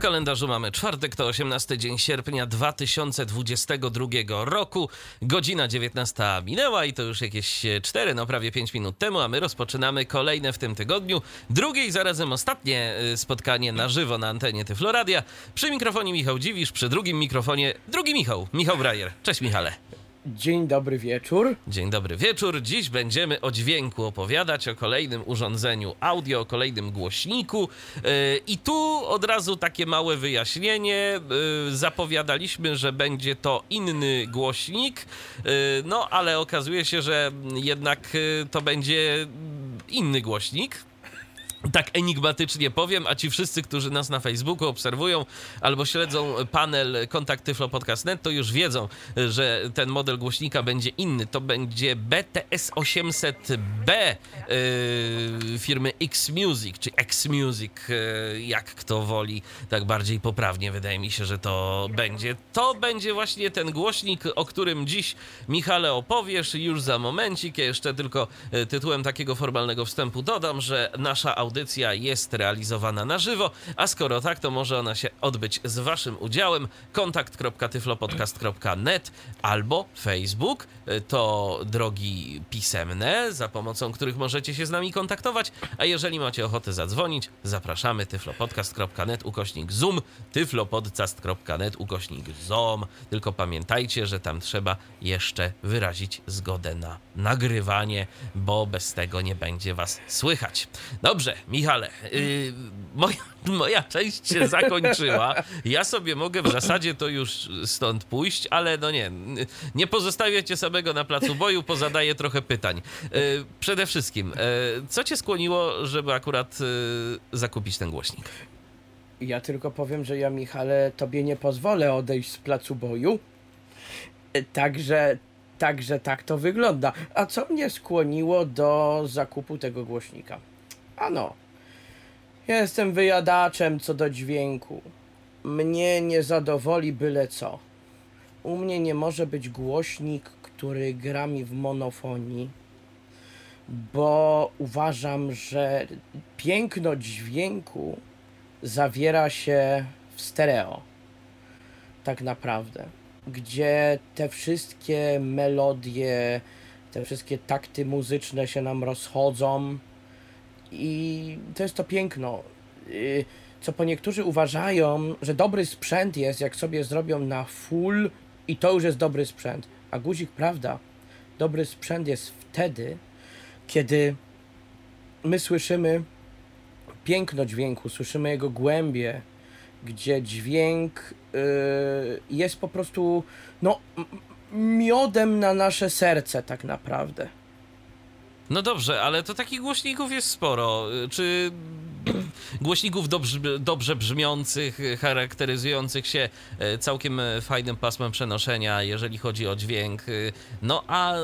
Kalendarzu mamy czwartek, to 18 dzień sierpnia 2022 roku. Godzina 19 minęła i to już jakieś 4, no prawie 5 minut temu, a my rozpoczynamy kolejne w tym tygodniu, drugie i zarazem ostatnie y, spotkanie na żywo na antenie Tyfloradia. Przy mikrofonie Michał Dziwisz, przy drugim mikrofonie drugi Michał, Michał Brajer. Cześć Michale. Dzień dobry wieczór. Dzień dobry wieczór. Dziś będziemy o dźwięku opowiadać, o kolejnym urządzeniu audio, o kolejnym głośniku. Yy, I tu od razu takie małe wyjaśnienie. Yy, zapowiadaliśmy, że będzie to inny głośnik, yy, no ale okazuje się, że jednak to będzie inny głośnik. Tak enigmatycznie powiem, a ci wszyscy, którzy nas na Facebooku obserwują albo śledzą panel Kontakt Tyflo Podcast.net, to już wiedzą, że ten model głośnika będzie inny. To będzie BTS 800B yy, firmy X Music, czy X Music, yy, jak kto woli, tak bardziej poprawnie wydaje mi się, że to będzie. To będzie właśnie ten głośnik, o którym dziś Michale opowiesz już za momencik. Ja jeszcze tylko yy, tytułem takiego formalnego wstępu dodam, że nasza audycja jest realizowana na żywo, a skoro tak, to może ona się odbyć z waszym udziałem. kontakt.tyflopodcast.net albo Facebook to drogi pisemne, za pomocą których możecie się z nami kontaktować, a jeżeli macie ochotę zadzwonić, zapraszamy tyflopodcast.net ukośnik zoom, tyflopodcast.net ukośnik zoom. Tylko pamiętajcie, że tam trzeba jeszcze wyrazić zgodę na nagrywanie, bo bez tego nie będzie was słychać. Dobrze, Michale, yy, moja, moja część się zakończyła. Ja sobie mogę w zasadzie to już stąd pójść, ale no nie, nie pozostawiacie samego na placu boju, pozadaję trochę pytań. Yy, przede wszystkim, yy, co cię skłoniło, żeby akurat yy, zakupić ten głośnik? Ja tylko powiem, że ja, Michale, tobie nie pozwolę odejść z placu boju. E, Także, także tak to wygląda. A co mnie skłoniło do zakupu tego głośnika? Ano, jestem wyjadaczem co do dźwięku. Mnie nie zadowoli byle co. U mnie nie może być głośnik, który gra mi w monofonii, bo uważam, że piękno dźwięku zawiera się w stereo. Tak naprawdę. Gdzie te wszystkie melodie, te wszystkie takty muzyczne się nam rozchodzą. I to jest to piękno. Y, Co po niektórzy uważają, że dobry sprzęt jest, jak sobie zrobią na full i to już jest dobry sprzęt. A guzik, prawda, dobry sprzęt jest wtedy, kiedy my słyszymy piękno dźwięku, słyszymy jego głębie, gdzie dźwięk y, jest po prostu no, miodem na nasze serce, tak naprawdę. No dobrze, ale to takich głośników jest sporo. Czy głośników dobrze, dobrze brzmiących, charakteryzujących się e, całkiem e, fajnym pasmem przenoszenia, jeżeli chodzi o dźwięk. E, No a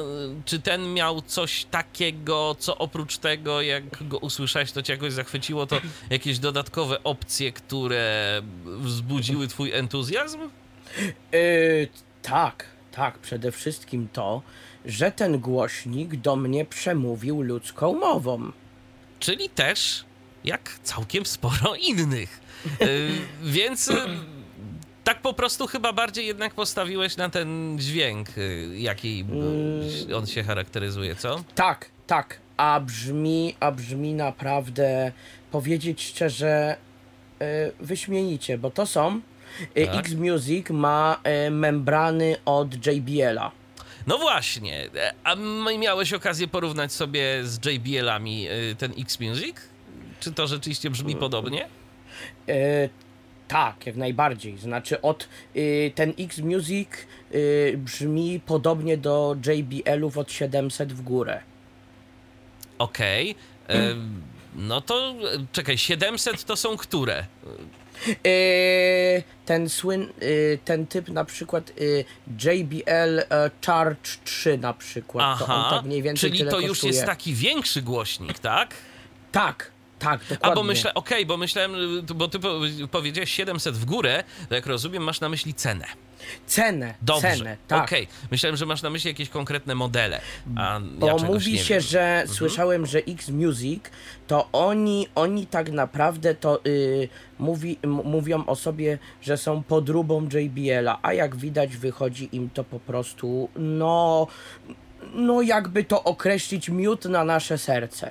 czy ten miał coś takiego, co oprócz tego, jak go usłyszałeś, to cię jakoś zachwyciło, to jakieś dodatkowe opcje, które wzbudziły twój entuzjazm? Y, tak, tak, przede wszystkim to, że ten głośnik do mnie przemówił ludzką mową. czyli też jak całkiem sporo innych. Y, Więc y, tak po prostu chyba bardziej jednak postawiłeś na ten dźwięk, y, jaki y, on się charakteryzuje, co? Tak, tak, a brzmi, a brzmi naprawdę, powiedzieć szczerze, wyśmienicie, bo to są, Tak. X-Music ma y, membrany od JBL-a. No właśnie, a miałeś okazję porównać sobie z JBL-ami y, ten X-Music? Czy to rzeczywiście brzmi podobnie? E, tak, jak najbardziej. Znaczy, od y, ten X-Music y, brzmi podobnie do JBL-ów od 700 w górę. Okej. E, No to czekaj, 700 to są które? E, ten słyn, y, ten typ na przykład y, JBL e, Charge 3 na przykład, to on Aha, tak mniej więcej czyli to już kosztuje. jest taki większy głośnik, tak? Tak, Tak, A dokładnie. bo myślę, okej, bo myślałem, bo ty po- powiedziałeś 700 w górę, to jak rozumiem, masz na myśli cenę. Cenę, Dobrze, cenę, tak. okej. Myślałem, że masz na myśli jakieś konkretne modele, a Bo ja czegoś mówi nie się, wiem. że słyszałem, że X Music to oni, oni tak naprawdę to y, mówi, m- mówią o sobie, że są podróbą JBL-a, a jak widać wychodzi im to po prostu, no, no jakby to określić, miód na nasze serce.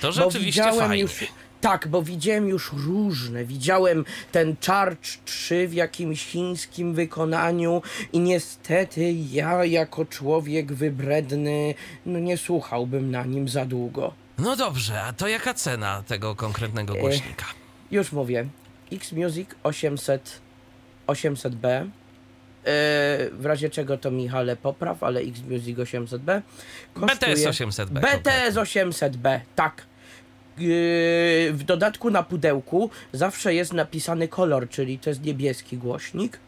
To rzeczywiście fajnie. już. Tak, bo widziałem już różne. Widziałem ten Charge 3 w jakimś chińskim wykonaniu i niestety ja jako człowiek wybredny, no nie słuchałbym na nim za długo. No dobrze, a to jaka cena tego konkretnego głośnika? Już mówię. X Music 800 800B. E, w razie czego to Michale popraw, ale X Music 800B BTS 800B. BTS 800B, tak. W dodatku na pudełku zawsze jest napisany kolor, czyli to jest niebieski głośnik.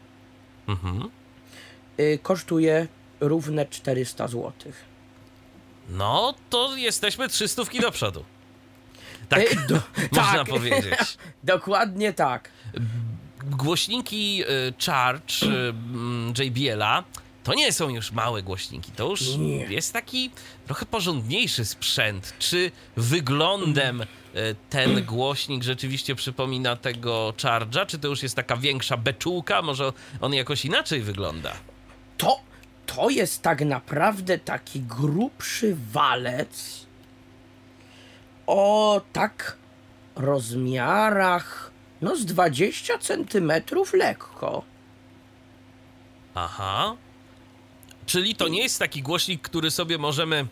Mhm. Yy, kosztuje równe 400 zł. No, to jesteśmy 300 do przodu. Tak, Yy, do- można tak. powiedzieć. Dokładnie tak. Głośniki y, Charge y, mm, JBL-a to nie są już małe głośniki, to już Nie. jest taki trochę porządniejszy sprzęt. Czy wyglądem y, ten głośnik rzeczywiście przypomina tego Charge'a, czy to już jest taka większa beczułka? Może on jakoś inaczej wygląda? To, to jest tak naprawdę taki grubszy walec o tak rozmiarach no z 20 centymetrów lekko. Aha. Czyli to nie jest taki głośnik, który sobie możemy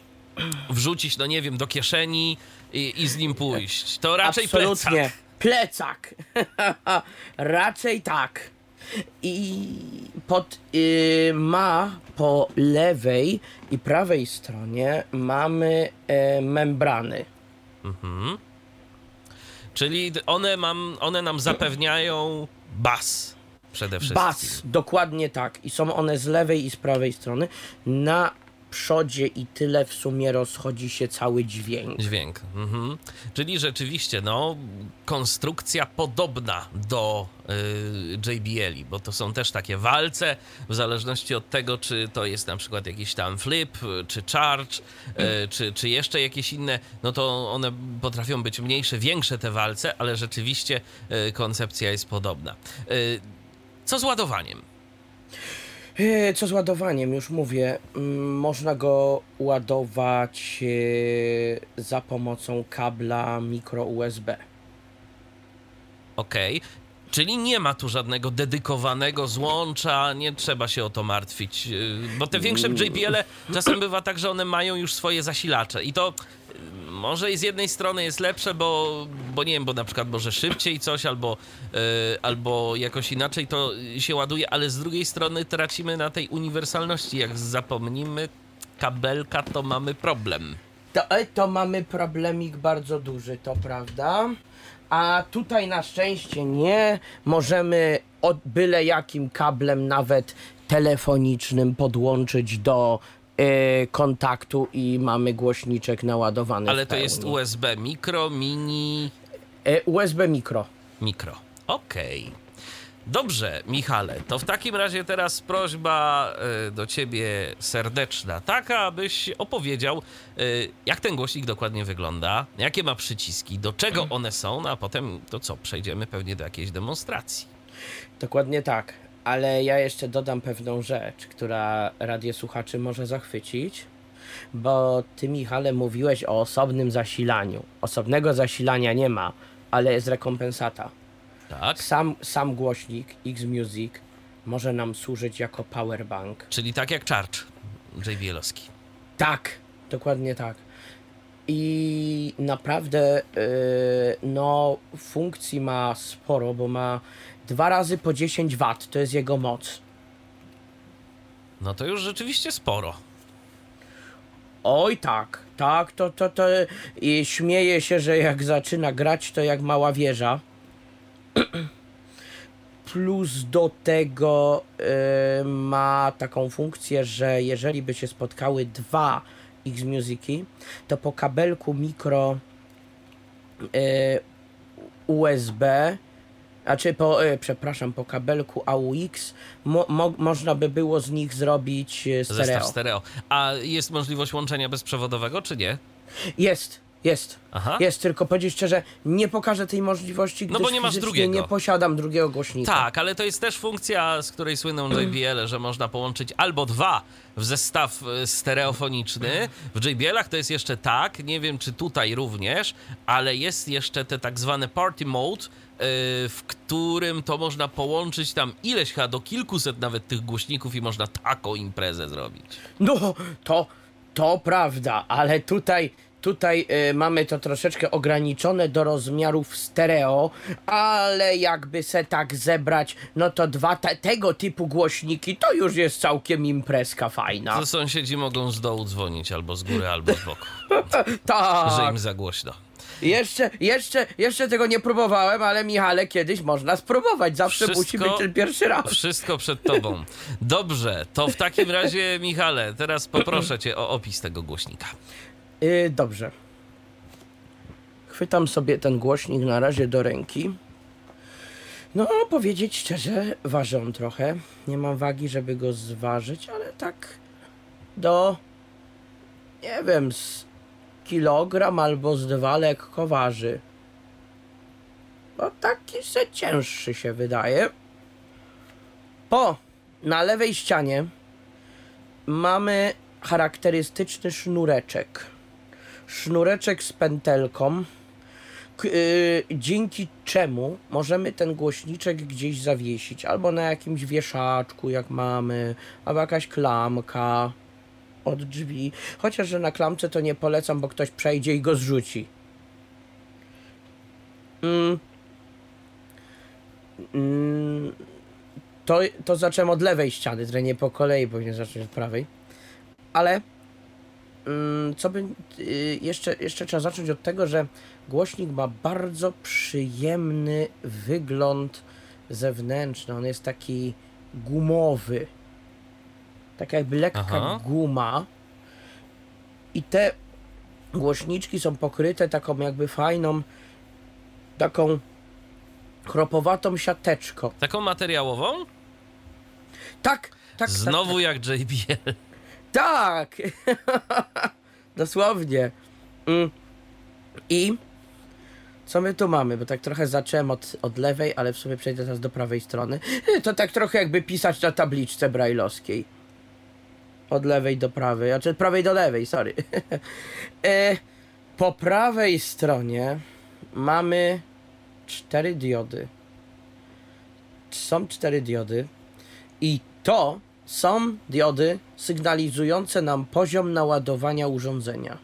wrzucić, no nie wiem, do kieszeni i, i z nim pójść. To raczej Absolutnie. plecak. Plecak. Raczej tak. I pod, y, ma po lewej i prawej stronie mamy e, membrany. Mhm. Czyli one, mam, one nam zapewniają bas przede wszystkim. Bas, dokładnie tak. I są one z lewej i z prawej strony. Na przodzie i tyle w sumie rozchodzi się cały dźwięk. Dźwięk. Mhm. Czyli rzeczywiście, no, konstrukcja podobna do y, JBL, bo to są też takie walce, w zależności od tego, czy to jest na przykład jakiś tam flip, czy charge, y, czy, czy jeszcze jakieś inne, no to one potrafią być mniejsze, większe te walce, ale rzeczywiście y, koncepcja jest podobna. Y, co z ładowaniem? E, Co z ładowaniem? Już mówię. mm, Można go ładować e, za pomocą kabla mikro USB. Okej. Czyli nie ma tu żadnego dedykowanego złącza, nie trzeba się o to martwić. yy, Bo te większe JBL-e czasem bywa tak, że one mają już swoje zasilacze i to yy, może i z jednej strony jest lepsze, bo, bo nie wiem, bo na przykład może szybciej coś albo, yy, albo jakoś inaczej to się ładuje, ale z drugiej strony tracimy na tej uniwersalności. Jak zapomnimy kabelka, to mamy problem. To, to mamy problemik bardzo duży, to prawda? A tutaj na szczęście nie. Możemy od byle jakim kablem, nawet telefonicznym, podłączyć do e, kontaktu i mamy głośniczek naładowany. Ale to jest pełni. USB mikro, mini, E, USB mikro. Mikro. Okej. Dobrze, Michale, to w takim razie teraz prośba e, do ciebie serdeczna, taka, abyś opowiedział, e, jak ten głośnik dokładnie wygląda, jakie ma przyciski, do czego one są, no a potem to co, przejdziemy pewnie do jakiejś demonstracji. Dokładnie tak. Ale ja jeszcze dodam pewną rzecz, która radiosłuchaczy może zachwycić, bo ty, Michale, mówiłeś o osobnym zasilaniu. Osobnego zasilania nie ma, ale jest rekompensata. Tak? Sam, sam głośnik X-Music może nam służyć jako powerbank. Czyli tak jak Charge JBL-owski. Tak, dokładnie tak. I naprawdę, yy, no, funkcji ma sporo, bo ma dwa razy po 10 W, to jest jego moc. No to już rzeczywiście sporo. Oj tak, tak, to, to, to i śmieje się, że jak zaczyna grać, to jak mała wieża. Plus do tego y, ma taką funkcję, że jeżeli by się spotkały dwa X-Musiki, to po kabelku mikro USB, a czy po, e, przepraszam, po kabelku AUX mo, mo, można by było z nich zrobić stereo. Zestaw stereo. A jest możliwość łączenia bezprzewodowego, czy nie? Jest, jest. Aha. Jest, tylko powiedzieć szczerze, nie pokażę tej możliwości, No gdyż bo nie masz drugiego. nie posiadam drugiego głośnika. Tak, ale to jest też funkcja, z której słyną JBL, że można połączyć albo dwa w zestaw e, stereofoniczny. W JBL-ach to jest jeszcze tak, nie wiem czy tutaj również, ale jest jeszcze te tak zwane party mode, e, w którym to można połączyć tam ileś chyba do kilkuset nawet tych głośników i można taką imprezę zrobić. No, to, to prawda, ale tutaj, tutaj y, mamy to troszeczkę ograniczone do rozmiarów stereo, ale jakby se tak zebrać, no to dwa te, tego typu głośniki to już jest całkiem imprezka fajna. To sąsiedzi mogą z dołu dzwonić albo z góry, albo z boku, że Tak, im za głośno. jeszcze, jeszcze, jeszcze tego nie próbowałem, ale Michale, kiedyś można spróbować, zawsze musi Wszystko- być ten pierwszy raz. Wszystko przed tobą. Dobrze, to w takim razie, Michale, teraz poproszę cię o opis tego głośnika. Y, dobrze. Chwytam sobie ten głośnik na razie do ręki. No, powiedzieć szczerze, waży on trochę. Nie mam wagi, żeby go zważyć, ale tak do, nie wiem, z kilogram albo z dwa lekko waży. No, taki se cięższy się wydaje. Po, na lewej ścianie mamy charakterystyczny sznureczek. Sznureczek z pętelką, k- y, dzięki czemu możemy ten głośniczek gdzieś zawiesić, albo na jakimś wieszaczku, jak mamy, albo jakaś klamka od drzwi. Chociaż, że na klamce to nie polecam, bo ktoś przejdzie i go zrzuci. Mm. Mm. To, to zacząłem od lewej ściany, trochę nie po kolei, powinien zacząć od prawej. Ale co by y, jeszcze, jeszcze trzeba zacząć od tego, że głośnik ma bardzo przyjemny wygląd zewnętrzny. On jest taki gumowy. Taka jakby lekka Aha. guma. I te głośniczki są pokryte taką jakby fajną, taką chropowatą siateczką. Taką materiałową? Tak, tak, Znowu tak. jak JBL. Tak! Dosłownie. Mm. I co my tu mamy? Bo tak trochę zacząłem od, od lewej, ale w sumie przejdę teraz do prawej strony. To tak trochę jakby pisać na tabliczce brajlowskiej. Od lewej do prawej, znaczy prawej do lewej, sorry. e, po prawej stronie mamy cztery diody. Są cztery diody i to są diody sygnalizujące nam poziom naładowania urządzenia.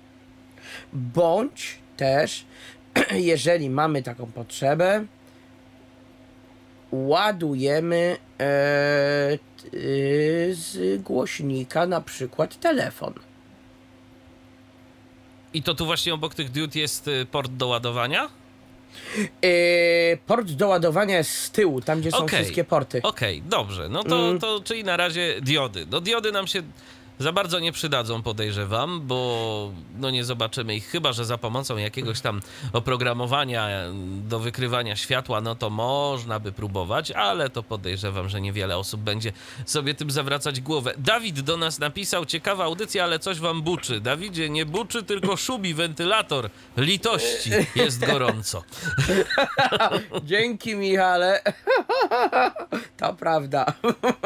Bądź też, jeżeli mamy taką potrzebę, ładujemy e, y, z głośnika na przykład telefon. I to tu właśnie obok tych diod jest y, port do ładowania? E, port do ładowania jest z tyłu, tam gdzie są wszystkie porty. Okej, dobrze. No to, Mm. to czyli na razie diody. No diody nam się za bardzo nie przydadzą, podejrzewam, bo no nie zobaczymy ich, chyba że za pomocą jakiegoś tam oprogramowania do wykrywania światła, no to można by próbować, ale to podejrzewam, że niewiele osób będzie sobie tym zawracać głowę. Dawid do nas napisał, ciekawa audycja, ale coś wam buczy. Dawidzie, nie buczy, tylko szubi wentylator. Litości, jest gorąco. Dzięki, Michale. to prawda.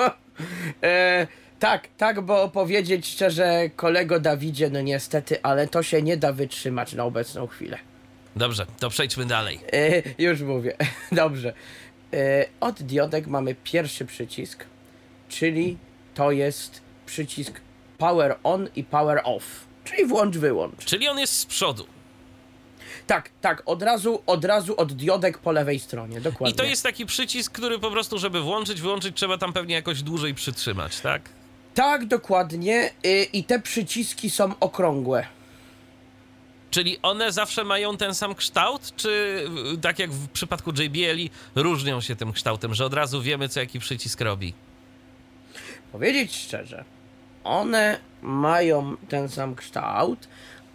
e, tak, tak, bo powiedzieć szczerze, kolego Dawidzie, no niestety, ale to się nie da wytrzymać na obecną chwilę. Dobrze, to przejdźmy dalej. E, już mówię. Dobrze. E, od diodek mamy pierwszy przycisk, czyli to jest przycisk power on i power off, czyli włącz, wyłącz. Czyli on jest z przodu. Tak, tak, od razu, od razu od diodek po lewej stronie, dokładnie. I to jest taki przycisk, który po prostu, żeby włączyć, wyłączyć, trzeba tam pewnie jakoś dłużej przytrzymać, tak? Tak, dokładnie. Y, I te przyciski są okrągłe. Czyli one zawsze mają ten sam kształt, czy tak jak w przypadku JBL różnią się tym kształtem, że od razu wiemy, co jaki przycisk robi? Powiedzieć szczerze, one mają ten sam kształt,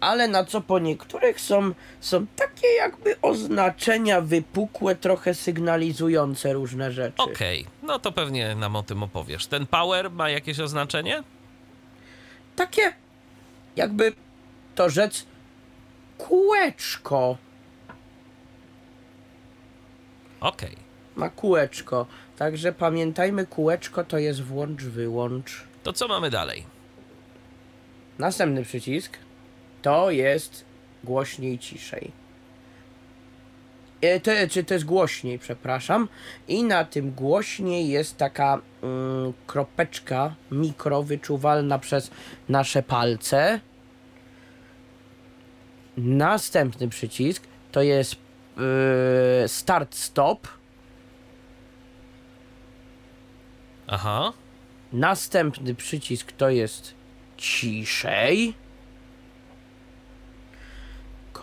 ale na co po niektórych są, są takie jakby oznaczenia wypukłe, trochę sygnalizujące różne rzeczy. Okej, no to pewnie nam o tym opowiesz. Ten power ma jakieś oznaczenie? Takie jakby to rzec kółeczko. Okej. Ma kółeczko. Także pamiętajmy, kółeczko to jest włącz, wyłącz. To co mamy dalej? Następny przycisk to jest głośniej, ciszej. E, To, czy to jest głośniej, przepraszam. I na tym głośniej jest taka mm, kropeczka mikro wyczuwalna przez nasze palce. Następny przycisk to jest yy, start stop. Aha. Następny przycisk to jest ciszej.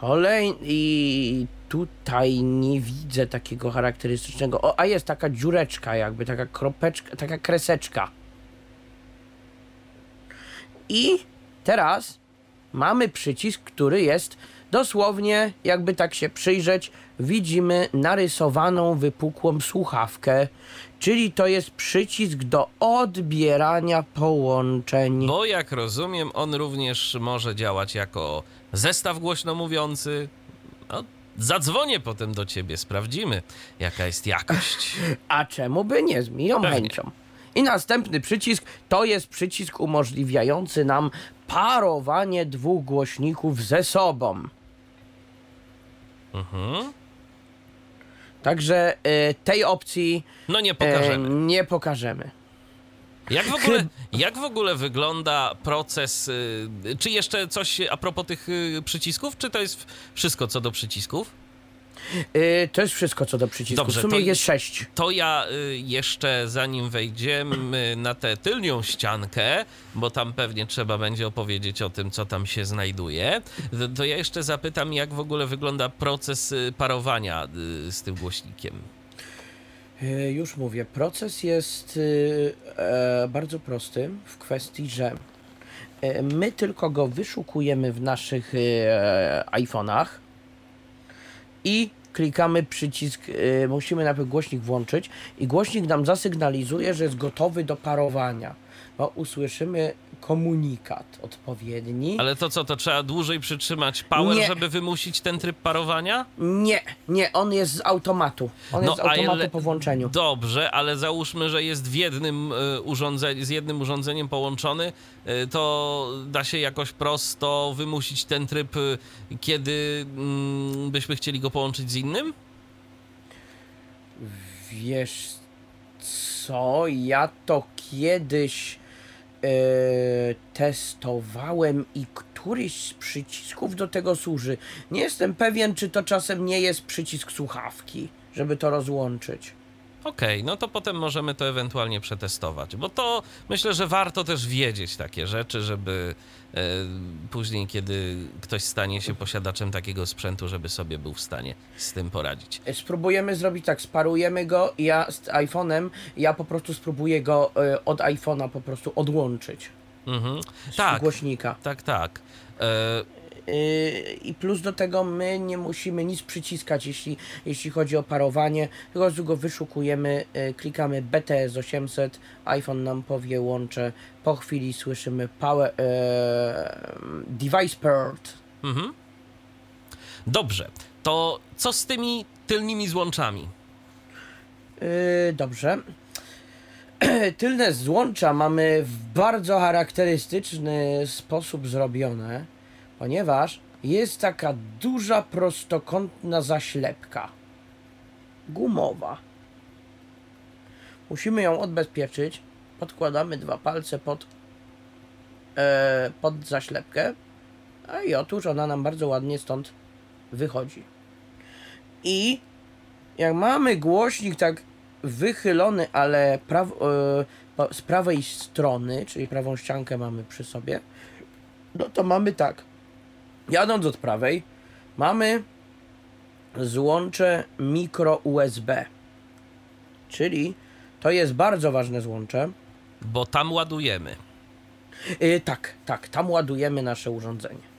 Kolejny. I tutaj nie widzę takiego charakterystycznego. O, a jest taka dziureczka, jakby taka kropeczka, taka kreseczka. I teraz mamy przycisk, który jest dosłownie, jakby tak się przyjrzeć, widzimy narysowaną wypukłą słuchawkę, czyli to jest przycisk do odbierania połączeń. Bo jak rozumiem, on również może działać jako zestaw głośno mówiący. No, zadzwonię potem do ciebie, sprawdzimy, jaka jest jakość. A czemu by nie? Z miłą Pewnie. chęcią. I następny przycisk to jest przycisk umożliwiający nam parowanie dwóch głośników ze sobą. Mhm. Także e, tej opcji No nie pokażemy. nie pokażemy. Jak w, ogóle, jak w ogóle wygląda proces? y, Czy jeszcze coś a propos tych y, przycisków? Czy to jest wszystko co do przycisków? E, to jest wszystko co do przycisków. Dobrze, w sumie to- jest sześć. To ja y, jeszcze zanim wejdziemy na tę tylnią ściankę, bo tam pewnie trzeba będzie opowiedzieć o tym, co tam się znajduje, to, ja jeszcze zapytam, jak w ogóle wygląda proces y, parowania y, z tym głośnikiem. E, Już mówię, proces jest y, e, bardzo prosty w kwestii, że e, my tylko go wyszukujemy w naszych e, iPhone'ach i klikamy przycisk, e, musimy najpierw głośnik włączyć i głośnik nam zasygnalizuje, że jest gotowy do parowania, bo usłyszymy komunikat odpowiedni. Ale to co, to trzeba dłużej przytrzymać power, Nie. żeby wymusić ten tryb parowania? Nie, nie, on jest z automatu. On jest z automatu ile- po włączeniu. Dobrze, ale załóżmy, że jest w jednym y, urządzeniu, z jednym urządzeniem połączony, y, to da się jakoś prosto wymusić ten tryb, y, kiedy mm, byśmy chcieli go połączyć z innym? Wiesz co, ja to kiedyś e, testowałem i któryś z przycisków do tego służy. Nie jestem pewien, czy to czasem nie jest przycisk słuchawki, żeby to rozłączyć. Okej, no to potem możemy to ewentualnie przetestować, bo to myślę, że warto też wiedzieć takie rzeczy, żeby e, później, kiedy ktoś stanie się posiadaczem takiego sprzętu, żeby sobie był w stanie z tym poradzić. E, Spróbujemy zrobić tak, sparujemy go i ja z iPhone'em, ja po prostu spróbuję go e, od iPhone'a po prostu odłączyć Mhm. z Tak, głośnika. tak, tak. E, I plus do tego my nie musimy nic przyciskać, jeśli, jeśli chodzi o parowanie. Prostu go wyszukujemy, yy, klikamy BTS 800, iPhone nam powie łącze. Po chwili słyszymy power, yy, device paired. Mhm. Dobrze, to co z tymi tylnymi złączami? Yy, dobrze. Tylne złącza mamy w bardzo charakterystyczny sposób zrobione, ponieważ jest taka duża prostokątna zaślepka. Gumowa. Musimy ją odbezpieczyć. Podkładamy dwa palce pod, e, pod zaślepkę. A i otóż ona nam bardzo ładnie stąd wychodzi. I jak mamy głośnik tak wychylony, ale praw, e, z prawej strony, czyli prawą ściankę mamy przy sobie, no to mamy tak. Jadąc od prawej, mamy złącze mikro USB. Czyli to jest bardzo ważne złącze. Bo tam ładujemy. Yy, tak, tak, tam ładujemy nasze urządzenie.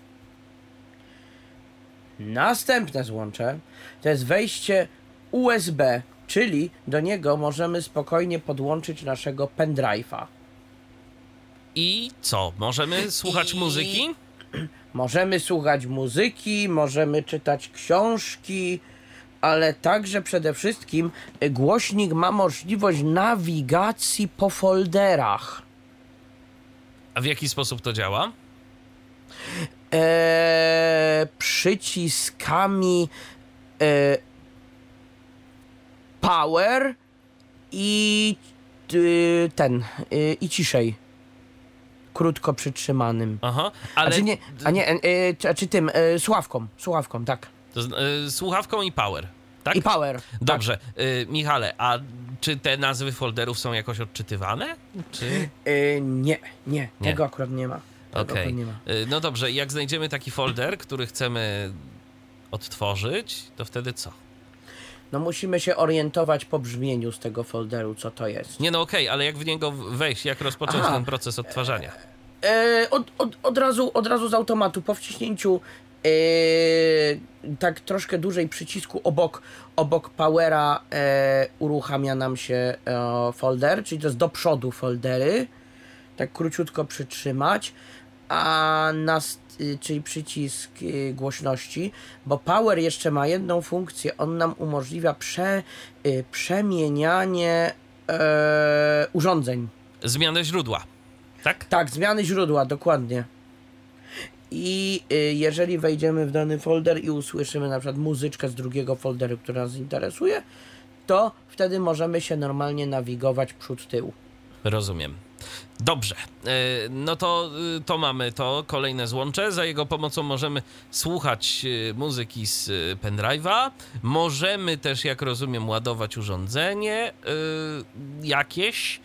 Następne złącze to jest wejście USB, czyli do niego możemy spokojnie podłączyć naszego pendrive'a. I co? Możemy słuchać I- muzyki? Możemy słuchać muzyki, możemy czytać książki, ale także przede wszystkim y, głośnik ma możliwość nawigacji po folderach. A w jaki sposób to działa? Eee, przyciskami e, power i y, ten y, i ciszej. Krótko przytrzymanym. Aha, Ale... A czy nie, a nie, e, e, czy, czy tym, e, słuchawką, słuchawką, tak. to y, słuchawką i power. Tak? I power. Dobrze. Y, Michale, a czy te nazwy folderów są jakoś odczytywane? Czy... Tak. E, nie, nie, Nie. tego akurat nie ma. Okej. ma. Y, No dobrze, jak znajdziemy taki folder, który chcemy odtworzyć, to wtedy co? No musimy się orientować po brzmieniu z tego folderu, co to jest. Nie no okej, ale jak w niego wejść, jak rozpocząć Aha. ten proces odtwarzania? E, od, od, od, razu, od razu z automatu, po wciśnięciu e, tak troszkę dłużej przycisku obok, obok powera e, uruchamia nam się e, folder, czyli to jest do przodu foldery. Tak króciutko przytrzymać, a nas, y, czyli przycisk y, głośności, bo power jeszcze ma jedną funkcję, on nam umożliwia prze, y, przemienianie e, urządzeń. Zmianę źródła, tak? Tak, zmiany źródła, dokładnie. I jeżeli wejdziemy w dany folder i usłyszymy na przykład muzyczkę z drugiego folderu, która nas interesuje, to wtedy możemy się normalnie nawigować przód tył. Rozumiem. Dobrze, E, no to, y, to mamy to kolejne złącze. Za jego pomocą możemy słuchać y, muzyki z y, pendrive'a. Możemy też, jak rozumiem, ładować urządzenie jakieś,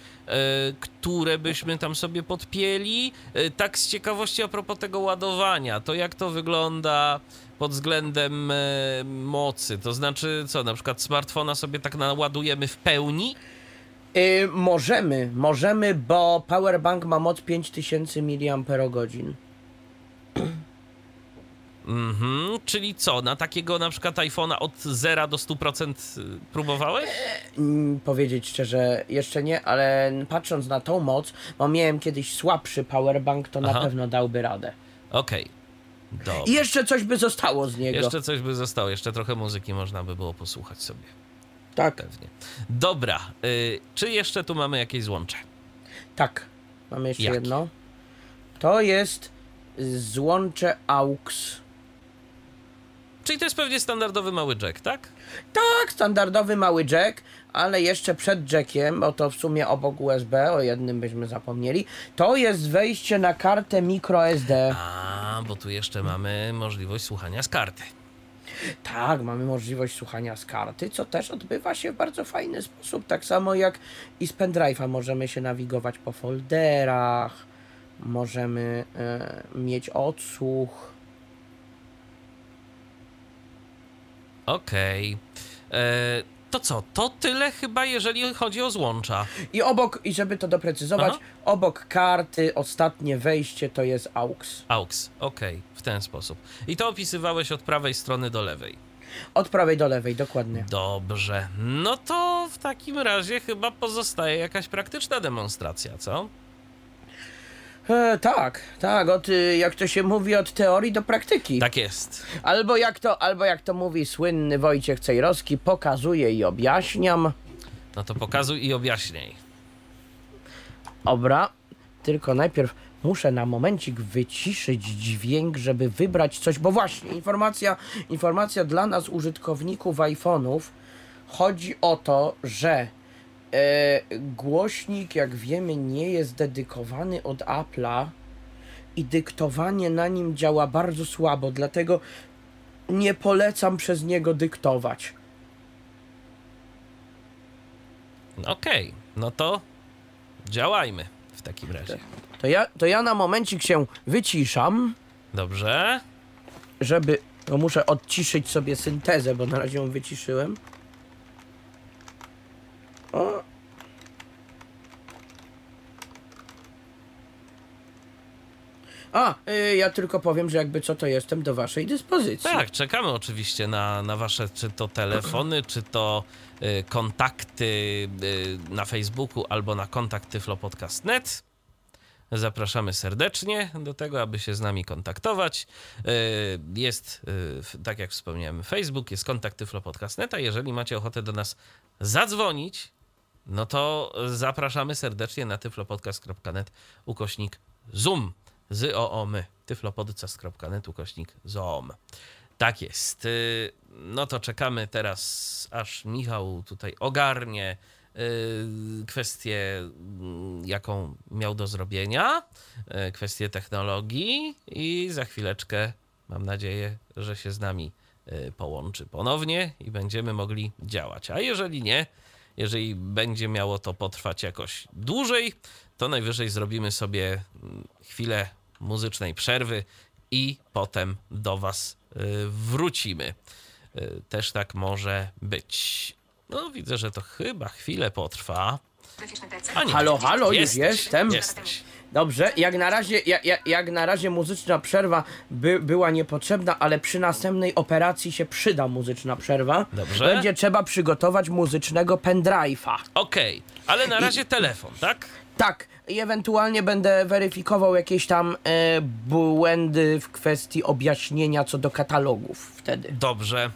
które byśmy tam sobie podpięli. Tak z ciekawości a propos tego ładowania, to jak to wygląda pod względem mocy? To znaczy, co, na przykład smartfona sobie tak naładujemy w pełni? Y, możemy, możemy, bo powerbank ma moc 5000 mAh. Mhm, czyli co, na takiego na przykład iPhone'a od 0 do 100% próbowałeś? Mm, powiedzieć szczerze, jeszcze nie, ale patrząc na tą moc, bo miałem kiedyś słabszy powerbank, to Aha. na pewno dałby radę. Okej. Dobra. I jeszcze coś by zostało z niego. Jeszcze coś by zostało, jeszcze trochę muzyki można by było posłuchać sobie. Tak, Pewnie. Dobra, y, czy jeszcze tu mamy jakieś złącze? tak. Mamy jeszcze Jakie? jedno. To jest złącze AUX. Czyli to jest pewnie standardowy mały jack, tak? Tak, standardowy mały jack, ale jeszcze przed jackiem, bo to w sumie obok USB, o jednym byśmy zapomnieli, to jest wejście na kartę microSD. A, bo tu jeszcze mamy możliwość słuchania z karty. Tak, mamy możliwość słuchania z karty, co też odbywa się w bardzo fajny sposób. Tak samo jak i z pendrive'a możemy się nawigować po folderach, możemy e, mieć odsłuch. Okej. E, To co, to tyle chyba, jeżeli chodzi o złącza. I obok, i żeby to doprecyzować, Aha. obok karty ostatnie wejście to jest AUX. AUX, okej, w ten sposób. I to opisywałeś od prawej strony do lewej. Od prawej do lewej, dokładnie. Dobrze. No to w takim razie chyba pozostaje jakaś praktyczna demonstracja, co? E, tak, tak, od, y, jak to się mówi, od teorii do praktyki. Tak jest. Albo jak to, albo jak to mówi słynny Wojciech Cejrowski, pokazuję i objaśniam. No to pokazuj i objaśniaj. Dobra, tylko najpierw muszę na momencik wyciszyć dźwięk, żeby wybrać coś, bo właśnie, informacja, informacja dla nas użytkowników iPhone'ów chodzi o to, że e, głośnik, jak wiemy, nie jest dedykowany od Apple'a i dyktowanie na nim działa bardzo słabo, dlatego nie polecam przez niego dyktować. Okej, no to działajmy w takim razie. To ja, to ja na momencik się wyciszam. Dobrze. żeby. No muszę odciszyć sobie syntezę, bo na razie ją wyciszyłem. O. A, y, ja tylko powiem, że jakby co to jestem do waszej dyspozycji. Tak, czekamy oczywiście na, na wasze czy to telefony, czy to y, kontakty y, na Facebooku albo na kontakt tyflopodcast.net. Zapraszamy serdecznie do tego, aby się z nami kontaktować. Y, Jest, y, tak jak wspomniałem, Facebook, jest kontakt tyflopodcast.net, a jeżeli macie ochotę do nas zadzwonić, no to zapraszamy serdecznie na tyflopodcast.net ukośnik zoom z oomy tyflopodcast.net ukośnik zoom. Tak jest. Y, No to czekamy teraz, aż Michał tutaj ogarnie y, kwestię, mm, jaką miał do zrobienia, y, kwestię technologii i za chwileczkę mam nadzieję, że się z nami połączy ponownie i będziemy mogli działać. A jeżeli nie, jeżeli będzie miało to potrwać jakoś dłużej, to najwyżej zrobimy sobie mm, chwilę muzycznej przerwy i potem do Was y, wrócimy. Y, Też tak może być. No, widzę, że to chyba chwilę potrwa. A nie, Halo, halo, już jesteś, jestem. Jesteś. Dobrze, jak na razie, jak, jak, jak na razie muzyczna przerwa by, była niepotrzebna, ale przy następnej operacji się przyda muzyczna przerwa. Dobrze. Będzie trzeba przygotować muzycznego pendrive'a. Okej, ale na razie telefon, tak? Tak, i ewentualnie będę weryfikował jakieś tam e, błędy w kwestii objaśnienia co do katalogów wtedy. Dobrze.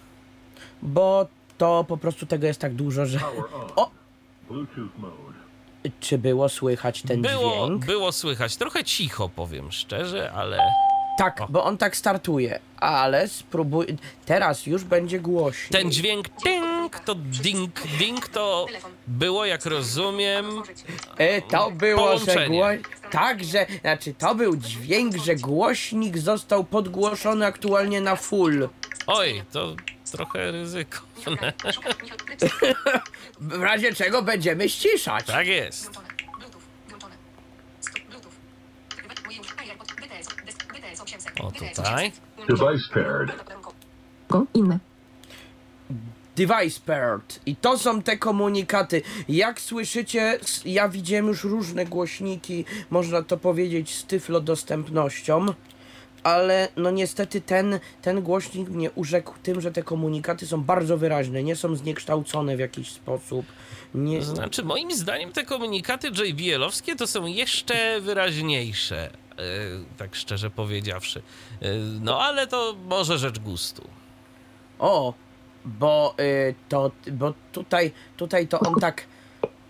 Bo to po prostu tego jest tak dużo, że. O! Bluetooth mode. Czy było słychać ten Było, dźwięk? było słychać. Trochę cicho, powiem szczerze, ale. Tak, O. bo on tak startuje, ale spróbuj. Teraz już będzie głośniej. Ten dźwięk ding, to ding, ding to było, jak rozumiem. E, to było, że Połączenie. gło... Tak, że. Znaczy, to był dźwięk, że głośnik został podgłoszony aktualnie na full. Oj, to trochę ryzykowne. W razie czego będziemy ściszać. Tak jest. O, tutaj. Device paired. Go, inne. Device paired. I to są te komunikaty. Jak słyszycie, ja widziałem już różne głośniki, można to powiedzieć, z tyflo dostępnością. Ale no niestety ten, ten głośnik mnie urzekł tym, że te komunikaty są bardzo wyraźne, nie są zniekształcone w jakiś sposób. Nie, Znaczy, moim zdaniem te komunikaty JBL-owskie to są jeszcze wyraźniejsze, e, tak szczerze powiedziawszy. E, No, ale to może rzecz gustu. O, bo y, to, bo tutaj, tutaj to on tak,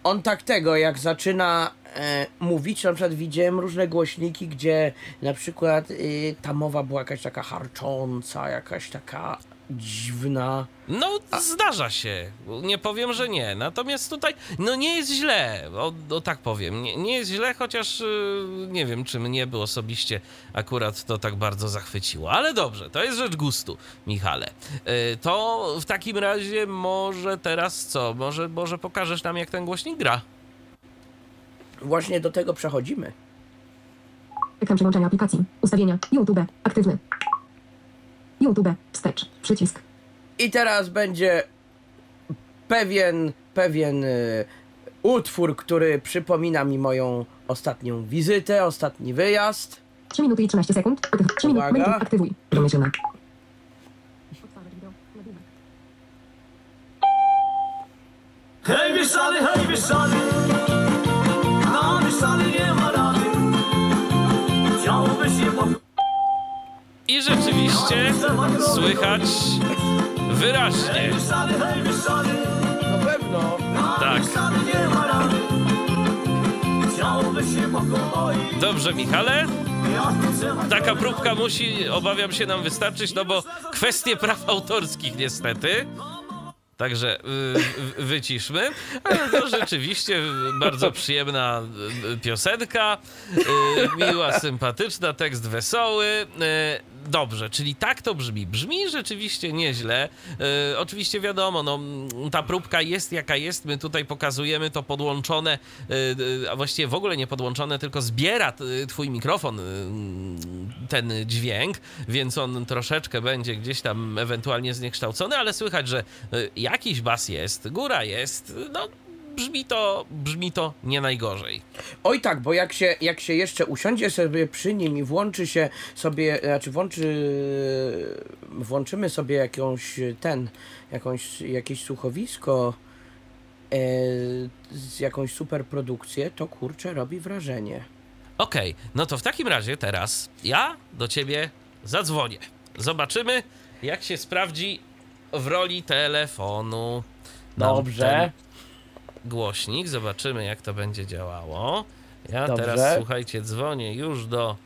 on tak tego, jak zaczyna e, mówić, na przykład widziałem różne głośniki, gdzie na przykład y, ta mowa była jakaś taka harcząca, jakaś taka dziwna. No, zdarza się. Nie powiem, że nie. Natomiast tutaj, no nie jest źle. O, o tak powiem. Nie, nie jest źle, chociaż y, nie wiem, czy mnie by osobiście akurat to tak bardzo zachwyciło. Ale dobrze, to jest rzecz gustu, Michale. Y, To w takim razie może teraz co? Może, może pokażesz nam, jak ten głośnik gra? Właśnie do tego przechodzimy. Ekran przełączania aplikacji. Ustawienia. YouTube. Aktywny. YouTube. Wstecz. Przycisk. I teraz będzie pewien, pewien y, utwór, który przypomina mi moją ostatnią wizytę, ostatni wyjazd. 3 minuty i 13 sekund. Aktyw- 3 minuty. Uwaga. Menu. Aktywuj. Domyślna. Hej wieszany, hej wieszany I rzeczywiście słychać wyraźnie. No pewno. Na Tak. Dobrze, Michale? Taka próbka musi, obawiam się, nam wystarczyć, no bo kwestie praw autorskich niestety. Także y, wyciszmy. Ale to rzeczywiście bardzo przyjemna y, piosenka. Y, miła, sympatyczna, tekst wesoły. Dobrze, czyli tak to brzmi. Brzmi rzeczywiście nieźle. Oczywiście wiadomo, no, ta próbka jest jaka jest. My tutaj pokazujemy to podłączone, a właściwie w ogóle nie podłączone, tylko zbiera twój mikrofon ten dźwięk, więc on troszeczkę będzie gdzieś tam ewentualnie zniekształcony, ale słychać, że jakiś bas jest, góra jest, no brzmi to, brzmi to nie najgorzej. Oj tak, bo jak się, jak się jeszcze usiądzie sobie przy nim i włączy się sobie, znaczy włączy, włączymy sobie jakąś ten, jakąś, jakieś słuchowisko e, z jakąś super produkcję, to kurczę robi wrażenie. Okej, no to w takim razie teraz ja do ciebie zadzwonię. Zobaczymy, jak się sprawdzi w roli telefonu. Dobrze. Głośnik, zobaczymy, jak to będzie działało. Ja Dobrze. teraz, słuchajcie, dzwonię już do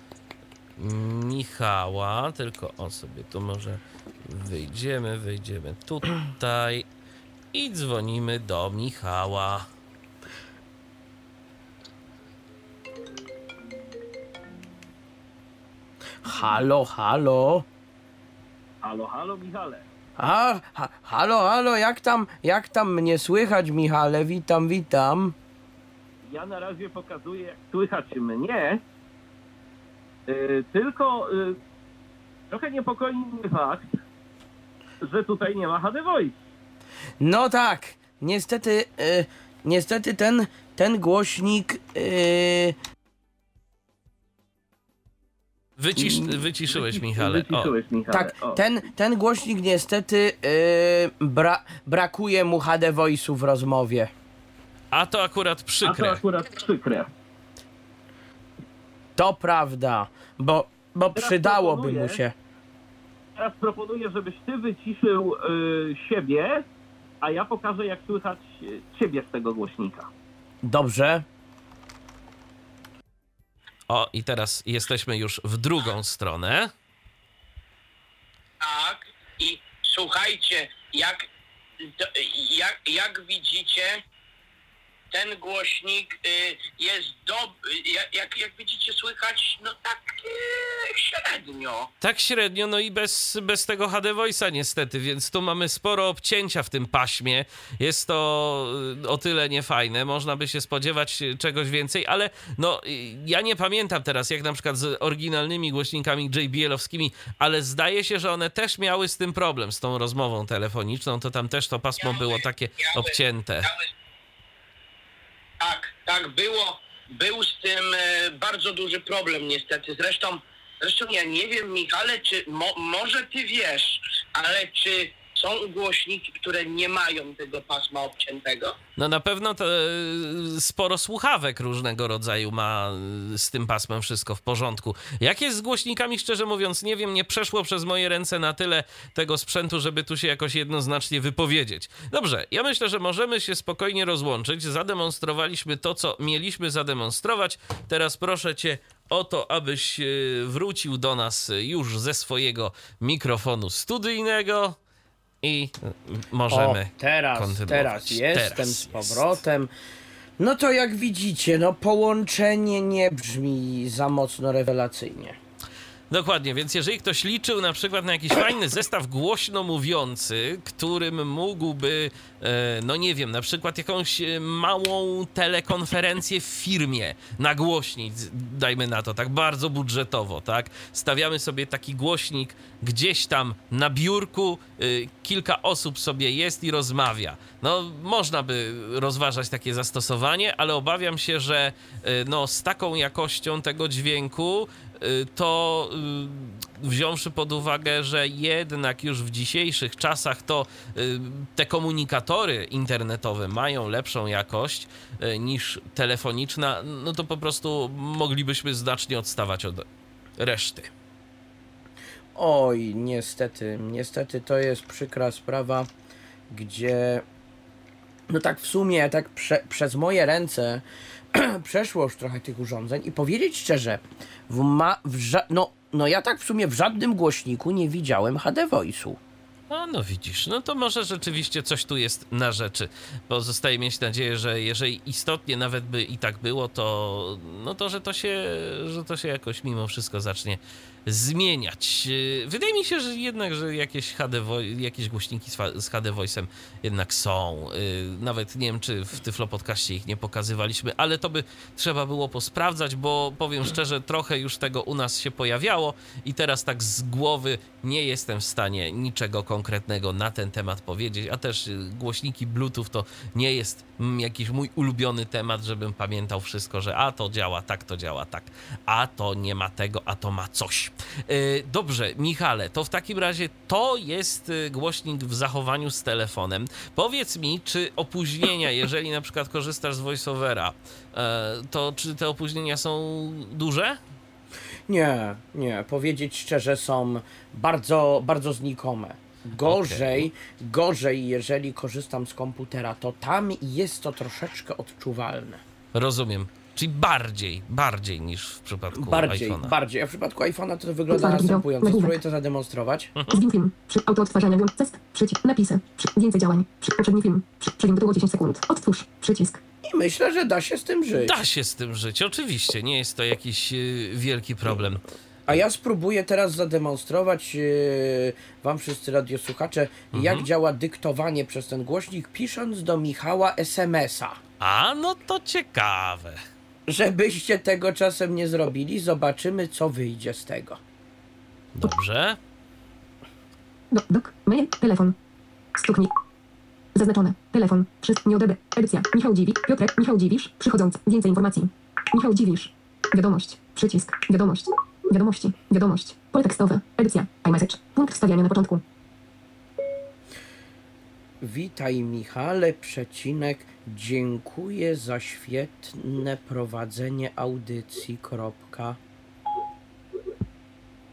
Michała, tylko o sobie tu może wyjdziemy, wyjdziemy tutaj i dzwonimy do Michała. Halo, halo. Halo, halo, Michale. A, ha, halo, halo, jak tam, jak tam mnie słychać, Michale? Witam, witam. Ja na razie pokazuję, jak słychać mnie. Yy, tylko yy, trochę niepokoi mnie fakt, że tutaj nie ma HD Voice. No tak, niestety, e, niestety ten, ten głośnik, e, Wycisz, wyciszyłeś, Michale. O, Wyciszyłeś, Michale. tak, O. ten, ten głośnik niestety e, bra, brakuje mu HD Voice'u w rozmowie. a to akurat A to przykre. akurat przykre. To prawda, bo, bo Teraz przydałoby mu się. Teraz proponuję, żebyś ty wyciszył yy, siebie, a ja pokażę, jak słychać yy, ciebie z tego głośnika. Dobrze. O, i teraz jesteśmy już w drugą stronę. Tak, i słuchajcie, jak, jak, jak widzicie, ten głośnik y, jest dobry, jak, jak, widzicie, słychać, no tak y, średnio. Tak średnio, no i bez, bez tego HD Voice'a niestety, więc tu mamy sporo obcięcia w tym paśmie. Jest to y, o tyle niefajne, można by się spodziewać y, czegoś więcej, ale no ja nie pamiętam teraz jak na przykład z oryginalnymi głośnikami JBL-owskimi, ale zdaje się, że one też miały z tym problem, z tą rozmową telefoniczną, to tam też to pasmo Miały, było takie miały. obcięte. Cały... Tak, tak, było, był z tym e, bardzo duży problem niestety. Zresztą, zresztą ja nie wiem, Michale, czy mo, może ty wiesz, ale czy są głośniki, które nie mają tego pasma obciętego? No na pewno to e, sporo słuchawek różnego rodzaju ma e, z tym pasmem wszystko w porządku. Jak jest z głośnikami, szczerze mówiąc, nie wiem, nie przeszło przez moje ręce na tyle tego sprzętu, żeby tu się jakoś jednoznacznie wypowiedzieć. Dobrze, ja myślę, że możemy się spokojnie rozłączyć. Zademonstrowaliśmy to, co mieliśmy zademonstrować. Teraz proszę cię o to, abyś e, wrócił do nas już ze swojego mikrofonu studyjnego i możemy O, teraz, kontynuować. teraz jestem Teraz z jest. powrotem. No to jak widzicie, no połączenie nie brzmi za mocno rewelacyjnie. Dokładnie, więc jeżeli ktoś liczył na przykład na jakiś fajny zestaw głośno mówiący, którym mógłby, e, no nie wiem, na przykład jakąś e, małą telekonferencję w firmie nagłośnić, dajmy na to, tak bardzo budżetowo, tak? Stawiamy sobie taki głośnik gdzieś tam na biurku, e, kilka osób sobie jest i rozmawia. No, można by rozważać takie zastosowanie, ale obawiam się, że no, z taką jakością tego dźwięku to y, wziąwszy pod uwagę, że jednak już w dzisiejszych czasach to y, te komunikatory internetowe mają lepszą jakość y, niż telefoniczna, no to po prostu moglibyśmy znacznie odstawać od reszty. Oj, niestety, niestety to jest przykra sprawa, gdzie no tak w sumie, tak prze, przez moje ręce przeszło już trochę tych urządzeń i powiedzieć szczerze, w ma, w ża- no, no ja tak w sumie w żadnym głośniku nie widziałem HD Voice'u. A no widzisz, no to może rzeczywiście coś tu jest na rzeczy. Pozostaje mieć nadzieję, że jeżeli istotnie nawet by i tak było, to no to, że to się, że to się jakoś mimo wszystko zacznie zmieniać. Yy, Wydaje mi się, że jednak, że jakieś, HD, jakieś głośniki z HD Voice'em jednak są. Yy, Nawet nie wiem, czy w Tyflo Podcaście ich nie pokazywaliśmy, ale to by trzeba było posprawdzać, bo powiem szczerze, trochę już tego u nas się pojawiało i teraz tak z głowy nie jestem w stanie niczego konkretnego na ten temat powiedzieć, a też y, głośniki Bluetooth to nie jest mm, jakiś mój ulubiony temat, żebym pamiętał wszystko, że a to działa tak, to działa tak, a to nie ma tego, a to ma coś. Yy, Dobrze, Michale, to w takim razie to jest y, głośnik w zachowaniu z telefonem. Powiedz mi, czy opóźnienia, jeżeli na przykład korzystasz z VoiceOvera, e, to czy te opóźnienia są duże? Nie, nie, powiedzieć szczerze, są bardzo, bardzo znikome. Gorzej, gorzej, jeżeli korzystam z komputera, to tam jest to troszeczkę odczuwalne. Rozumiem. Czyli bardziej, bardziej niż w przypadku Bardziej, iPhone'a. bardziej. A w przypadku iPhone'a to wygląda następująco. Spróbuję to zademonstrować. Zdjęć film. Przy auto odtwarzania test. Przycisk. Napisy. Przy, więcej działań. Przy, poprzedni film. Przy, przeciąg było 10 sekund. Odtwórz. Przycisk. I myślę, że da się z tym żyć. Da się z tym żyć, oczywiście. Nie jest to jakiś y, wielki problem. A ja spróbuję teraz zademonstrować yy, wam wszyscy radiosłuchacze, jak działa dyktowanie przez ten głośnik, pisząc do Michała SMS-a. A, no to ciekawe. Żebyście tego czasem nie zrobili, zobaczymy, co wyjdzie z tego. Dobrze. Do, dok. Mail. Telefon. Stuknij. Zaznaczone. Telefon. Wszystko nie odebe. Edycja. Michał Dziwisz. Piotrek. Michał Dziwisz. Przychodząc. Więcej informacji. Michał Dziwisz. Wiadomość. Przycisk. Wiadomość. Wiadomości. Wiadomość. Pole tekstowe. Edycja. iMessage. Punkt wstawiania na początku. Witaj Michale, przecinek. Dziękuję za świetne prowadzenie audycji. Kropka.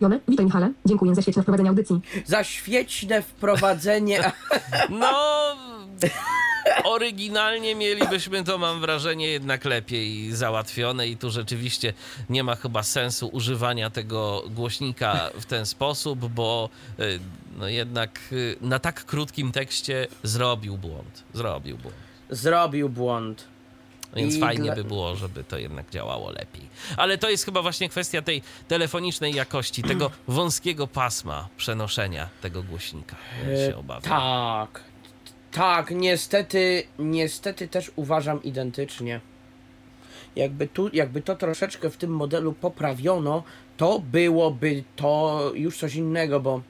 Jone. Witaj Michale. Dziękuję za świetne wprowadzenie audycji. Za świetne wprowadzenie. No, oryginalnie mielibyśmy to, mam wrażenie, jednak lepiej załatwione i tu rzeczywiście nie ma chyba sensu używania tego głośnika w ten sposób, bo y, no jednak y, na tak krótkim tekście zrobił błąd. Zrobił błąd. Zrobił błąd. Więc I fajnie dla- by było, żeby to jednak działało lepiej. Ale to jest chyba właśnie kwestia tej telefonicznej jakości, tego wąskiego pasma przenoszenia tego głośnika. Ja się E, obawiam. Tak. Tak, niestety, niestety też uważam identycznie. Jakby, tu, jakby to troszeczkę w tym modelu poprawiono, to byłoby to już coś innego, bo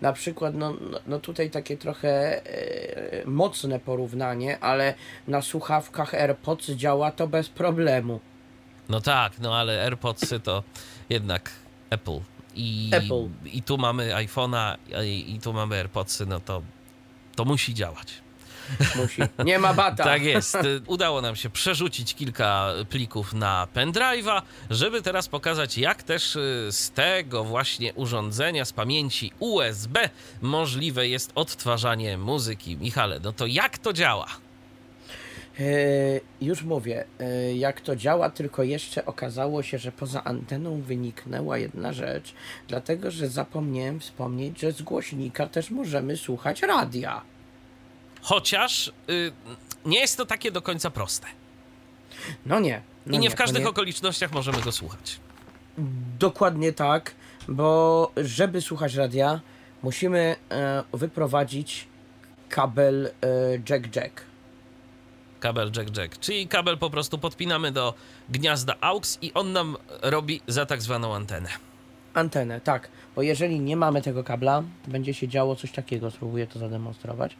na przykład, no, no, no tutaj takie trochę e, mocne porównanie, ale na słuchawkach AirPods działa to bez problemu. No tak, no ale AirPodsy to jednak Apple. I, Apple. i tu mamy iPhone'a i, i tu mamy AirPodsy, no to, to musi działać. Musi. Nie ma bata. Tak jest. Udało nam się przerzucić kilka plików na pendrive'a, żeby teraz pokazać, jak też y, z tego właśnie urządzenia, z pamięci USB możliwe jest odtwarzanie muzyki. Michale, no to jak to działa? E, już mówię, e, jak to działa, tylko jeszcze okazało się, że poza anteną wyniknęła jedna rzecz, dlatego że zapomniałem wspomnieć, że z głośnika też możemy słuchać radia. Chociaż y, nie jest to takie do końca proste. No nie. No I nie w to każdych okolicznościach możemy go słuchać. Dokładnie tak, bo żeby słuchać radia, musimy e, wyprowadzić kabel e, jack-jack. Kabel jack-jack, czyli kabel po prostu podpinamy do gniazda AUX i on nam robi za tak zwaną antenę. Antenę, tak, bo jeżeli nie mamy tego kabla, będzie się działo coś takiego, spróbuję to zademonstrować.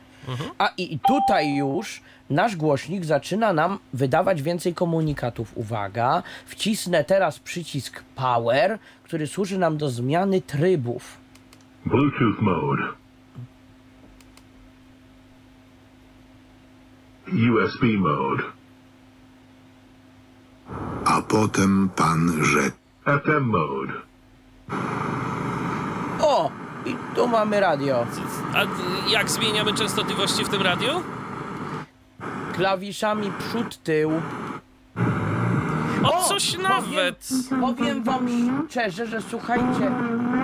A i i tutaj już nasz głośnik zaczyna nam wydawać więcej komunikatów. Uwaga, wcisnę teraz przycisk Power, który służy nam do zmiany trybów. Bluetooth mode. USB mode. A potem pan rzekł. FM mode. O! I tu mamy radio. A jak zmieniamy częstotliwości w tym radiu? Klawiszami przód, tył. O, O, coś powiem- nawet! Powiem wam szczerze, że słuchajcie,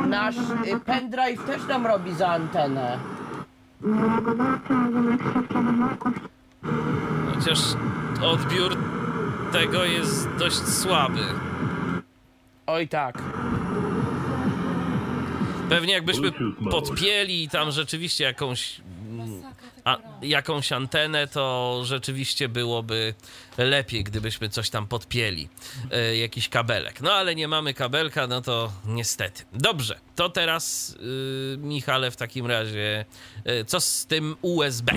nasz y, pendrive też nam robi za antenę. Chociaż odbiór tego jest dość słaby. Oj tak. Pewnie jakbyśmy podpięli tam rzeczywiście jakąś, a, jakąś antenę, to rzeczywiście byłoby lepiej, gdybyśmy coś tam podpięli. E, jakiś kabelek. No ale nie mamy kabelka, no to niestety. Dobrze, to teraz, y, Michale, w takim razie, y, co z tym USB?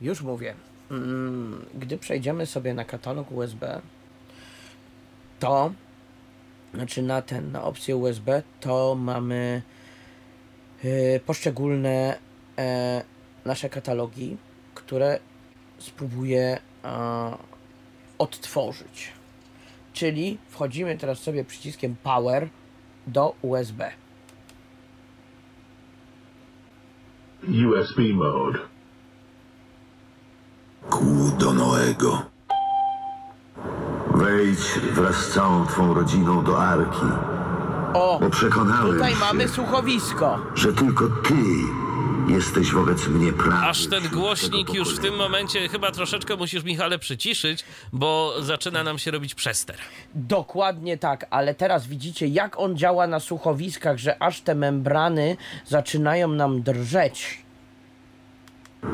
Już mówię. Mm, Gdy przejdziemy sobie na katalog USB, to znaczy na ten, na opcję USB, to mamy y, poszczególne e, nasze katalogi, które spróbuję a, odtworzyć. Czyli wchodzimy teraz sobie przyciskiem Power do USB. USB mode. Kół do Noego. Wejdź wraz z całą twą rodziną do Arki, O, bo przekonałem tutaj się, mamy słuchowisko. że tylko ty jesteś wobec mnie prawdy. Aż ten głośnik już w tym momencie chyba troszeczkę musisz, Michale, przyciszyć, bo zaczyna nam się robić przester. Dokładnie tak, ale teraz widzicie, jak on działa na słuchowiskach, że aż te membrany zaczynają nam drżeć.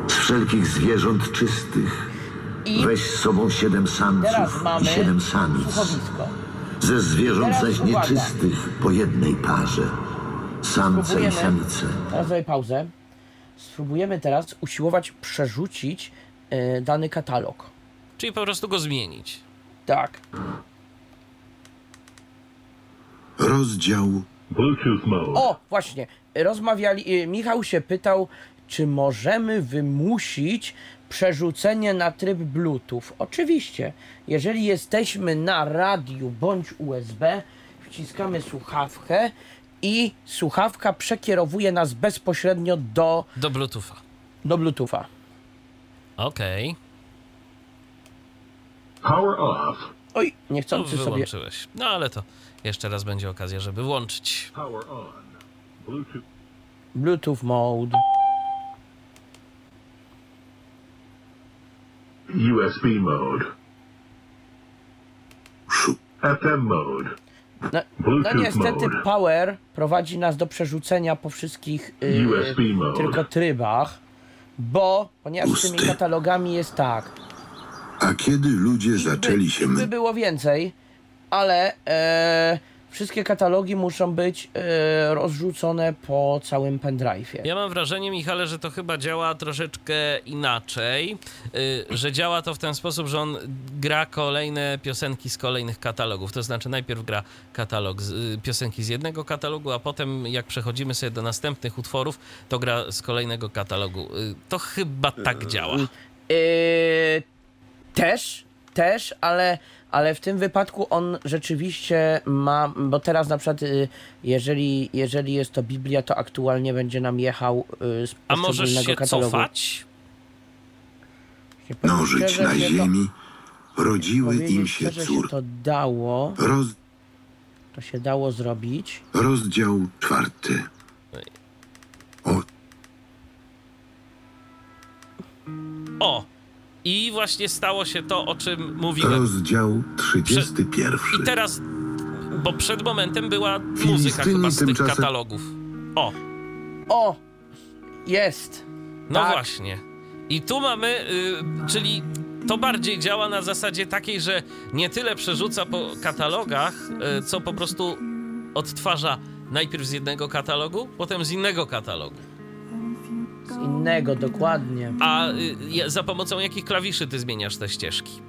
Z wszelkich zwierząt czystych I weź z sobą siedem teraz samców i mamy siedem samic. słuchowisko. Ze zwierząt Teraz zaś uwaga. nieczystych po jednej parze. Samce i Spróbujemy. samice. Teraz zrobię pauzę. Spróbujemy teraz usiłować przerzucić e, dany katalog. Czyli po prostu go zmienić. Tak. Rozdział. O, właśnie. Rozmawiali. e, Michał się pytał, czy możemy wymusić przerzucenie na tryb Bluetooth. Oczywiście. Jeżeli jesteśmy na radiu bądź USB, wciskamy słuchawkę i słuchawka przekierowuje nas bezpośrednio do, Do Bluetootha. do Bluetootha. Okej, Power off. Oj, niechcący sobie. wyłączyłeś. No ale to jeszcze raz będzie okazja, żeby włączyć. Power on. Bluetooth. Bluetooth mode. USB mode. FM mode. No, no niestety mode. Power prowadzi nas do przerzucenia po wszystkich y, USB mode. tylko trybach, bo ponieważ z tymi Pusty. katalogami jest tak, A kiedy ludzie zaczęli się... by było więcej, ale e, wszystkie katalogi muszą być e, rozrzucone po całym pendrive'ie. Ja mam wrażenie, Michale, że to chyba działa troszeczkę inaczej, y, że działa to w ten sposób, że on gra kolejne piosenki z kolejnych katalogów. To znaczy najpierw gra katalog z, y, piosenki z jednego katalogu, a potem jak przechodzimy sobie do następnych utworów, to gra z kolejnego katalogu. Y, To chyba tak działa. E, też, też, ale, ale w tym wypadku on rzeczywiście ma, bo teraz na przykład y, jeżeli, jeżeli jest to Biblia, to aktualnie będzie nam jechał y, z A możesz się katalogu. cofać? Szczerze, na że to- ziemi, rodziły im się szczerze, cór. się to dało, Roz, to się dało zrobić. rozdział czwarty. O, O! I właśnie stało się to, o czym mówiłem. rozdział trzydziesty pierwszy. I teraz, bo przed momentem była muzyka chyba z tych katalogów. O, O! Jest! no Tak. właśnie. I tu mamy, y, czyli to bardziej działa na zasadzie takiej, że nie tyle przerzuca po katalogach, y, co po prostu odtwarza najpierw z jednego katalogu, potem z innego katalogu. Z innego, dokładnie. A y, za pomocą jakich klawiszy ty zmieniasz te ścieżki?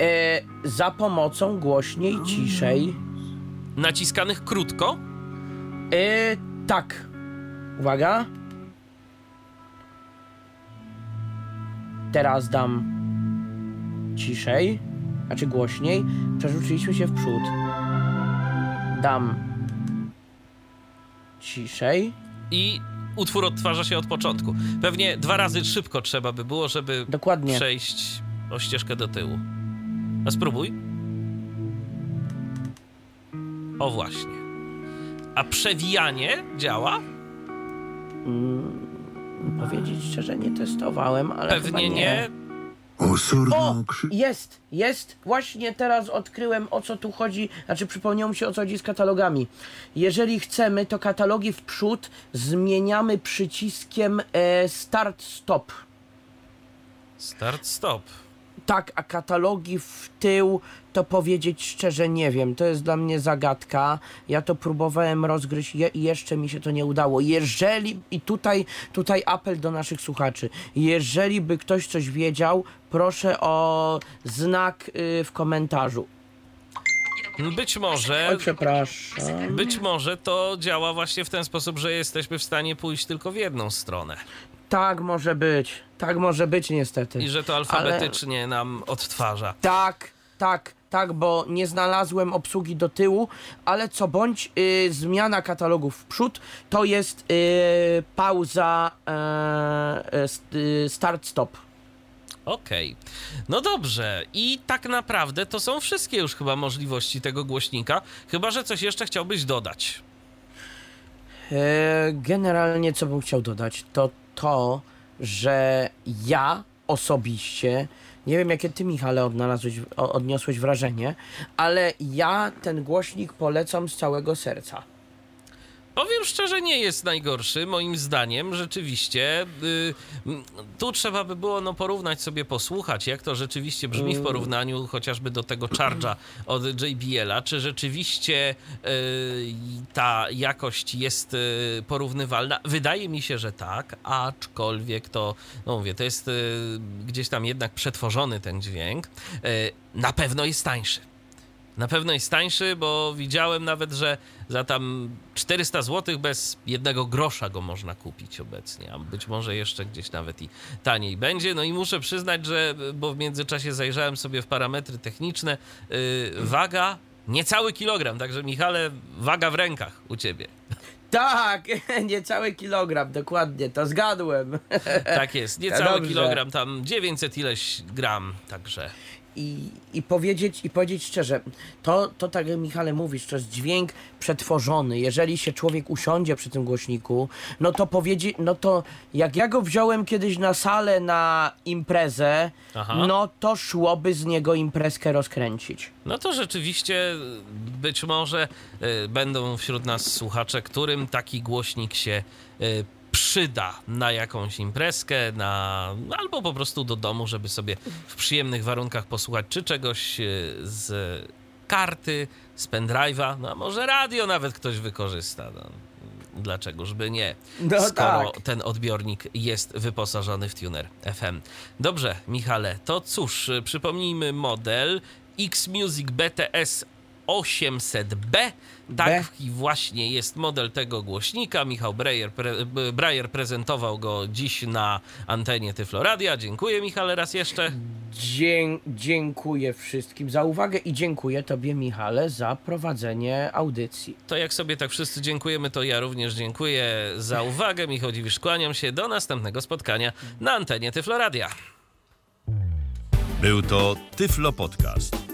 E, za pomocą głośniej, ciszej. Naciskanych krótko? E, tak. Uwaga. Teraz dam ciszej, znaczy głośniej. Przerzuciliśmy się w przód. Dam ciszej. i utwór odtwarza się od początku. Pewnie dwa razy szybko trzeba by było, żeby Dokładnie. przejść o ścieżkę do tyłu. A spróbuj. O właśnie. A przewijanie działa? Powiedzieć szczerze, nie testowałem, ale Pewnie nie. nie. Osorno O, krzy... jest, jest. Właśnie teraz odkryłem o co tu chodzi, znaczy przypomniało mi się o co chodzi z katalogami. Jeżeli chcemy, to katalogi w przód zmieniamy przyciskiem e, start stop. Start, stop. Tak, a katalogi w tył, to powiedzieć szczerze nie wiem. To jest dla mnie zagadka. Ja to próbowałem rozgryźć je, i jeszcze mi się to nie udało. Jeżeli, i tutaj, tutaj apel do naszych słuchaczy, jeżeli by ktoś coś wiedział, proszę o znak y, w komentarzu. Być może, Oj, przepraszam. być może to działa właśnie w ten sposób, że jesteśmy w stanie pójść tylko w jedną stronę. Tak może być. Tak może być niestety. I że to alfabetycznie nam odtwarza. Tak, tak, tak, bo nie znalazłem obsługi do tyłu, ale co bądź y, zmiana katalogów w przód to jest y, pauza y, st- y, start stop. Okej. No dobrze. I tak naprawdę to są wszystkie już chyba możliwości tego głośnika. Chyba, że coś jeszcze chciałbyś dodać. E, Generalnie co bym chciał dodać, to to, że ja osobiście, nie wiem jakie ty Michale odnalazłeś, odniosłeś wrażenie, ale ja ten głośnik polecam z całego serca. Powiem szczerze, nie jest najgorszy, moim zdaniem, rzeczywiście. Y, mm, tu trzeba by było no, porównać sobie, posłuchać, jak to rzeczywiście brzmi w porównaniu chociażby do tego Charge'a od JBL-a. Czy rzeczywiście y, ta jakość jest y, porównywalna? Wydaje mi się, że tak, aczkolwiek to, no mówię, to jest gdzieś tam jednak przetworzony ten dźwięk. Na pewno jest tańszy. Na pewno jest tańszy, bo widziałem nawet, że za tam 400 zł bez jednego grosza go można kupić obecnie, a być może jeszcze gdzieś nawet i taniej będzie. No i muszę przyznać, że, bo w międzyczasie zajrzałem sobie w parametry techniczne, yy, waga niecały kilogram, także Michale, waga w rękach u ciebie. Tak, niecały kilogram, dokładnie, to zgadłem. Tak jest, niecały kilogram, tam 900 ileś gram, także... I, i powiedzieć i powiedzieć szczerze, to, to tak jak Michale mówisz, to jest dźwięk przetworzony. Jeżeli się człowiek usiądzie przy tym głośniku, no to powiedzieć, no to jak ja go wziąłem kiedyś na salę na imprezę, Aha. no to szłoby z niego imprezkę rozkręcić. No to rzeczywiście być może y, będą wśród nas słuchacze, którym taki głośnik się y, przyda na jakąś imprezkę, na, albo po prostu do domu, żeby sobie w przyjemnych warunkach posłuchać czy czegoś y, z karty, z pendrive'a, no a może radio nawet ktoś wykorzysta. No. Dlaczegożby nie, No skoro tak. ten odbiornik jest wyposażony w tuner FM. Dobrze, Michale, to cóż, przypomnijmy model X-Music BTS 800B. Taki właśnie jest model tego głośnika. Michał Breyer, pre, Breyer prezentował go dziś na antenie Tyfloradia. Dziękuję Michale raz jeszcze. Dzie- dziękuję wszystkim za uwagę i dziękuję Tobie, Michale, za prowadzenie audycji. To jak sobie tak wszyscy dziękujemy, to ja również dziękuję za uwagę. Michał Dziwisz, kłaniam się do następnego spotkania na antenie Tyfloradia. Był to Tyflo Podcast.